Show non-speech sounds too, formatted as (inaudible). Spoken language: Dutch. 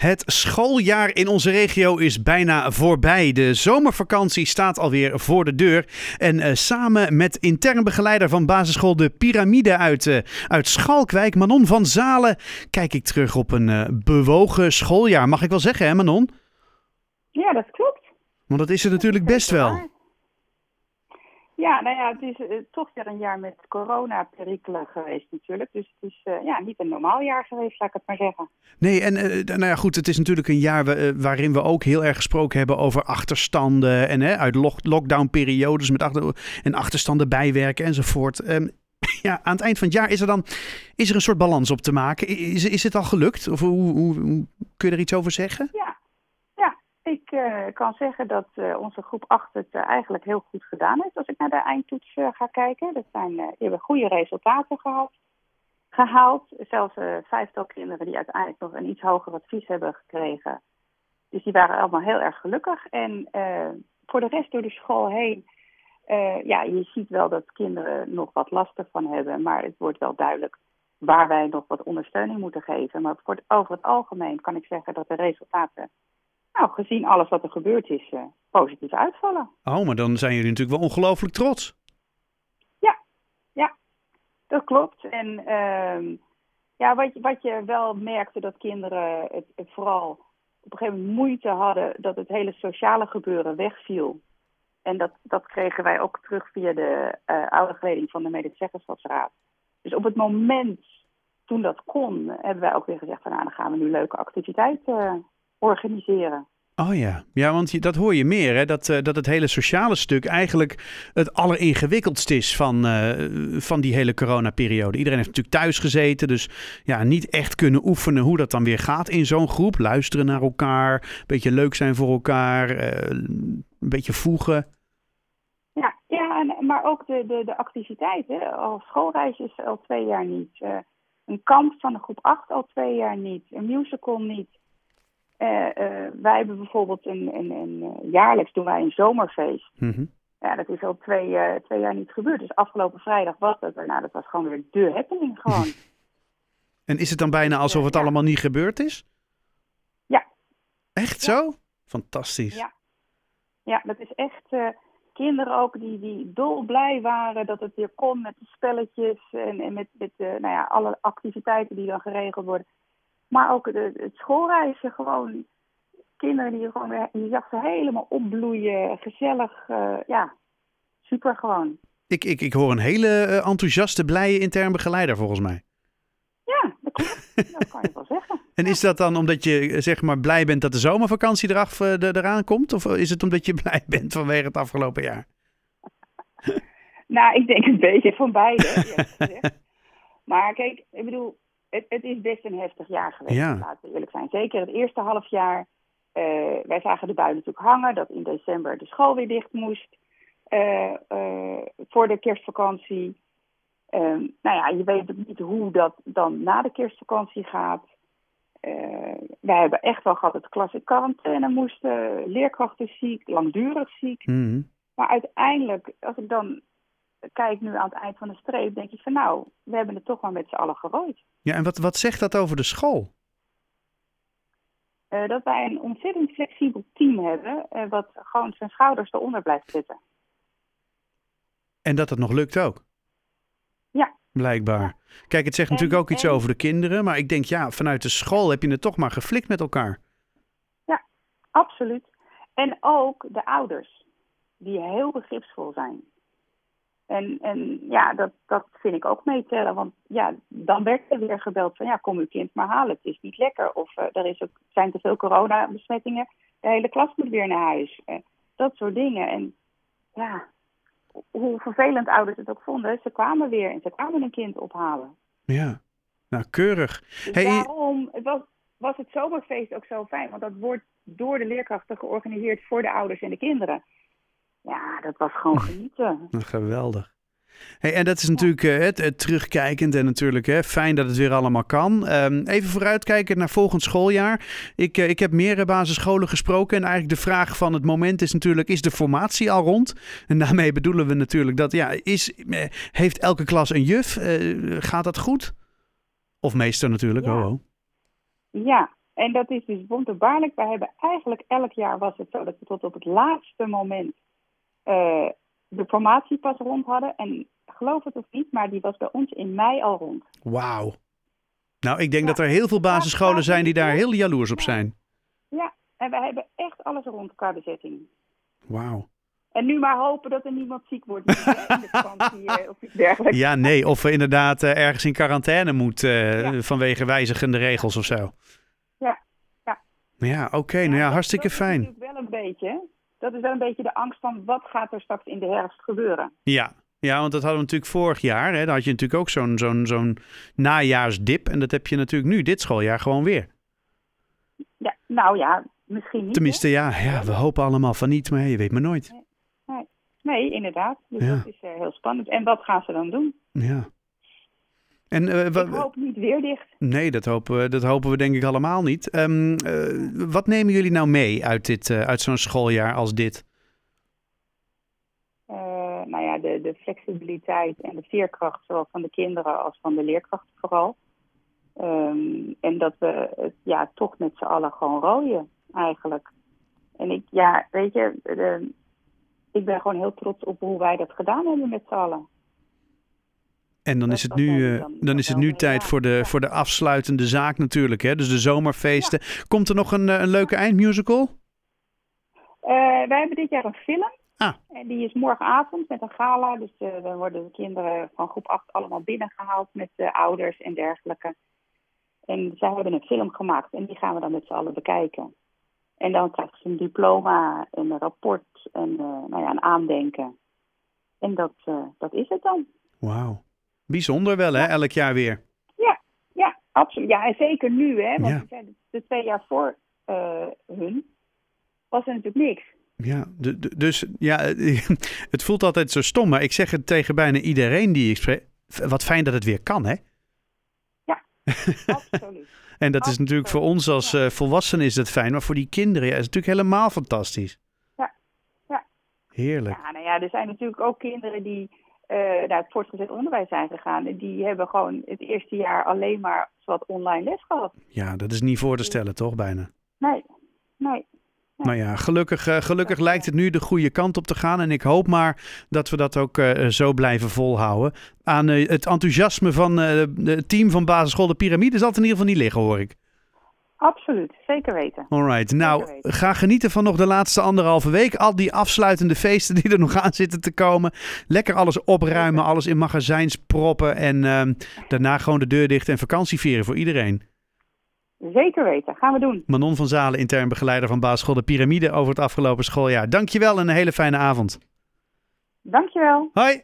Het schooljaar in onze regio is bijna voorbij. De zomervakantie staat alweer voor de deur. En uh, samen met intern begeleider van basisschool De Pyramide uit, uh, uit Schalkwijk, Manon van Zalen, kijk ik terug op een uh, bewogen schooljaar. Mag ik wel zeggen, hè Manon? Ja, dat klopt. Want dat is er natuurlijk best wel. Ja, nou ja, het is uh, toch weer een jaar met corona-perikelen geweest natuurlijk. Dus het is uh, ja, niet een normaal jaar geweest, laat ik het maar zeggen. Nee, en uh, nou ja, goed, het is natuurlijk een jaar waarin we ook heel erg gesproken hebben over achterstanden. En uit lock lockdown-periodes met achter en achterstanden bijwerken enzovoort. Um, (laughs) ja, aan het eind van het jaar is er dan is er een soort balans op te maken. Is, is het al gelukt? Of hoe, hoe, kun je er iets over zeggen? Ja, kan zeggen dat uh, onze groep 8 het uh, eigenlijk heel goed gedaan heeft. Als ik naar de eindtoets ga kijken. Dat zijn, die hebben goede resultaten gehad, gehaald. Zelfs vijftal kinderen die uiteindelijk nog een iets hoger advies hebben gekregen. Dus die waren allemaal heel erg gelukkig. En voor de rest door de school heen. ja, je ziet wel dat kinderen nog wat last van hebben. Maar het wordt wel duidelijk waar wij nog wat ondersteuning moeten geven. Maar voor het, over het algemeen kan ik zeggen dat de resultaten nou, gezien alles wat er gebeurd is, uh, positief uitvallen. Oh, maar dan zijn jullie natuurlijk wel ongelooflijk trots. Ja, ja, dat klopt. En uh, ja, wat, wat je wel merkte, dat kinderen het, het, vooral op een gegeven moment moeite hadden dat het hele sociale gebeuren wegviel. En dat, dat kregen wij ook terug via de uh, oude geleding van de medezeggenschapsraad. Dus op het moment toen dat kon, hebben wij ook weer gezegd van nou, dan gaan we nu leuke activiteiten organiseren. Oh ja, ja want dat hoor je meer, hè? Dat, uh, dat het hele sociale stuk eigenlijk het alleringewikkeldst is van, uh, van die hele coronaperiode. Iedereen heeft natuurlijk thuis gezeten, dus ja, niet echt kunnen oefenen hoe dat dan weer gaat in zo'n groep. Luisteren naar elkaar, een beetje leuk zijn voor elkaar, uh, een beetje voegen. Ja, ja en, maar ook de, de, de activiteiten. Al schoolreisjes al twee jaar niet. een kamp van de groep 8 al twee jaar niet. Een musical niet. Uh, uh, wij hebben bijvoorbeeld een, een, een, jaarlijks doen wij een zomerfeest. Mm -hmm. Ja, dat is al twee, twee jaar niet gebeurd. Dus afgelopen vrijdag was dat er. Nou, dat was gewoon weer de happening gewoon. (laughs) en is het dan bijna alsof het ja. allemaal niet gebeurd is? Ja. Echt ja. zo? Fantastisch. Ja. Ja, dat is echt kinderen ook die, die dolblij waren dat het weer kon met de spelletjes en, en met, met nou ja, alle activiteiten die dan geregeld worden. Maar ook de, het schoolreizen, gewoon kinderen die gewoon weer, je zag ze helemaal opbloeien, gezellig, uh, ja, super gewoon. Ik, ik, ik hoor een hele uh, enthousiaste, blije intern begeleider volgens mij. Ja, dat klopt. dat kan je wel zeggen. (laughs) En is dat dan omdat je zeg maar blij bent dat de zomervakantie eraf, eraan komt? Of is het omdat je (laughs) blij bent vanwege het afgelopen jaar? (laughs) nou, ik denk een beetje van beide. maar kijk, ik bedoel, het, het, is best een heftig jaar geweest, ja. laten we eerlijk zijn. Zeker het eerste half jaar. Uh, wij zagen de bui natuurlijk hangen dat in december de school weer dicht moest uh, uh, voor de kerstvakantie. nou ja, je weet niet hoe dat dan na de kerstvakantie gaat. wij hebben echt wel gehad dat klas in quarantaine moesten, leerkrachten ziek, langdurig ziek. Mm -hmm. Maar uiteindelijk, als ik dan kijk nu aan het eind van de streep, denk ik van nou, we hebben het toch maar met z'n allen gerooid. Ja, en wat, wat zegt dat over de school? Uh, dat wij een ontzettend flexibel team hebben, uh, wat gewoon zijn schouders eronder blijft zitten. En dat het nog lukt ook? Ja. Blijkbaar. Ja. Kijk, het zegt en, natuurlijk ook en... iets over de kinderen, maar ik denk ja, vanuit de school heb je het toch maar geflikt met elkaar. Ja, absoluut. En ook de ouders, die heel begripsvol zijn. En, en ja, dat, dat vind ik ook meetellen. Want ja, dan werd er weer gebeld van ja, kom uw kind maar halen. Het is niet lekker. Of uh, er is ook, zijn te veel coronabesmettingen. De hele klas moet weer naar huis. Uh, dat soort dingen. En ja, hoe vervelend ouders het ook vonden, ze kwamen weer en ze kwamen een kind ophalen. Ja, nou keurig. Dus hey, daarom het was, was het zomerfeest ook zo fijn. Want dat wordt door de leerkrachten georganiseerd voor de ouders en de kinderen. Ja, dat was gewoon (laughs) genieten. Geweldig. Hey, en dat is natuurlijk uh, het, het, terugkijkend en natuurlijk hè, fijn dat het weer allemaal kan. Um, even vooruitkijken naar volgend schooljaar. Ik, uh, ik heb meer basisscholen gesproken en eigenlijk de vraag van het moment is natuurlijk, is de formatie al rond? En daarmee bedoelen we natuurlijk dat, ja, is, uh, heeft elke klas een juf? gaat dat goed? Of meester natuurlijk, ja. oh, oh. Ja, En dat is dus wonderbaarlijk. Wij hebben eigenlijk elk jaar was het zo dat we tot op het laatste moment uh, de formatie pas rond hadden. En geloof het of niet, maar die was bij ons in mei al rond. Wauw. Nou, ik denk dat er heel veel basisscholen zijn die daar heel jaloers op zijn. Ja, en wij hebben echt alles rond qua bezetting. Wauw. En nu maar hopen dat er niemand ziek wordt in de (laughs) vakantie uh, of iets dergelijks. Ja, nee, of we inderdaad uh, ergens in quarantaine moet uh, ja. vanwege wijzigende regels of zo. Ja, ja. Ja, oké, okay, nou ja, hartstikke fijn. Dat is wel een beetje, dat is wel een beetje de angst van wat gaat er straks in de herfst gebeuren. Ja, ja, want dat hadden we natuurlijk vorig jaar. Hè? Dan had je natuurlijk ook zo'n zo'n zo'n najaarsdip. En dat heb je natuurlijk nu, dit schooljaar, gewoon weer. Ja, nou ja, misschien niet. Tenminste, ja, ja, we hopen allemaal van niet, maar je weet maar nooit. Nee, nee, nee inderdaad. Dus ja. dat is uh, heel spannend. En wat gaan ze dan doen? Ja. En, uh, ik hoop niet weer dicht. Nee, dat hopen, we, dat hopen we denk ik allemaal niet. Um, uh, wat nemen jullie nou mee uit, dit, uit zo'n schooljaar als dit? nou ja, de, de flexibiliteit en de veerkracht, zowel van de kinderen als van de leerkrachten vooral. Um, en dat we het ja, toch met z'n allen gewoon rooien, eigenlijk. En ik, ja, weet je, de, ik ben gewoon heel trots op hoe wij dat gedaan hebben met z'n allen. En dan is het nu, dan, dan is het nu tijd voor de, voor de afsluitende zaak natuurlijk, hè? Dus de zomerfeesten. Komt er nog een, een leuke eindmusical? Uh, wij hebben dit jaar een film. Ah. En die is morgenavond met een gala. Dus dan worden de kinderen van groep 8 allemaal binnengehaald met de ouders en dergelijke. En zij hebben een film gemaakt en die gaan we dan met z'n allen bekijken. En dan krijgen ze een diploma en een rapport en uh, nou ja, een aandenken. En dat, uh, dat is het dan. Wauw. Bijzonder wel, hè? Elk jaar weer. Ja, ja, absoluut. Ja, en zeker nu, hè? Want ja. de twee jaar voor hun was er natuurlijk niks. Ja, dus ja, (laughs) het voelt altijd zo stom, maar ik zeg het tegen bijna iedereen die ik spreek. Wat fijn dat het weer kan, hè? Ja, (laughs) absoluut. en dat is natuurlijk voor ons als uh, volwassenen is dat fijn, maar voor die kinderen ja, is het natuurlijk helemaal fantastisch. Ja, ja. Heerlijk. Ja, nou ja, er zijn natuurlijk ook kinderen die uh, naar het voortgezet onderwijs zijn gegaan. En die hebben gewoon het eerste jaar alleen maar wat online les gehad. Ja, dat is niet voor te stellen, toch, bijna? Nee, nee. Maar ja, gelukkig, uh, gelukkig lijkt het nu de goede kant op te gaan. En ik hoop maar dat we dat ook uh, zo blijven volhouden. Aan uh, het enthousiasme van het team van basisschool De Pyramide zal het in ieder geval niet liggen, hoor ik. Absoluut, zeker weten. Alright, nou weten. ga genieten van nog de laatste anderhalve week. Al die afsluitende feesten die er nog aan zitten te komen. Lekker alles opruimen, alles in magazijns proppen. En daarna gewoon de deur dicht en vakantie vieren voor iedereen. Zeker weten, gaan we doen. Manon van Zalen, intern begeleider van basisschool De Pyramide over het afgelopen schooljaar. Dankjewel en een hele fijne avond. Dankjewel. Hoi.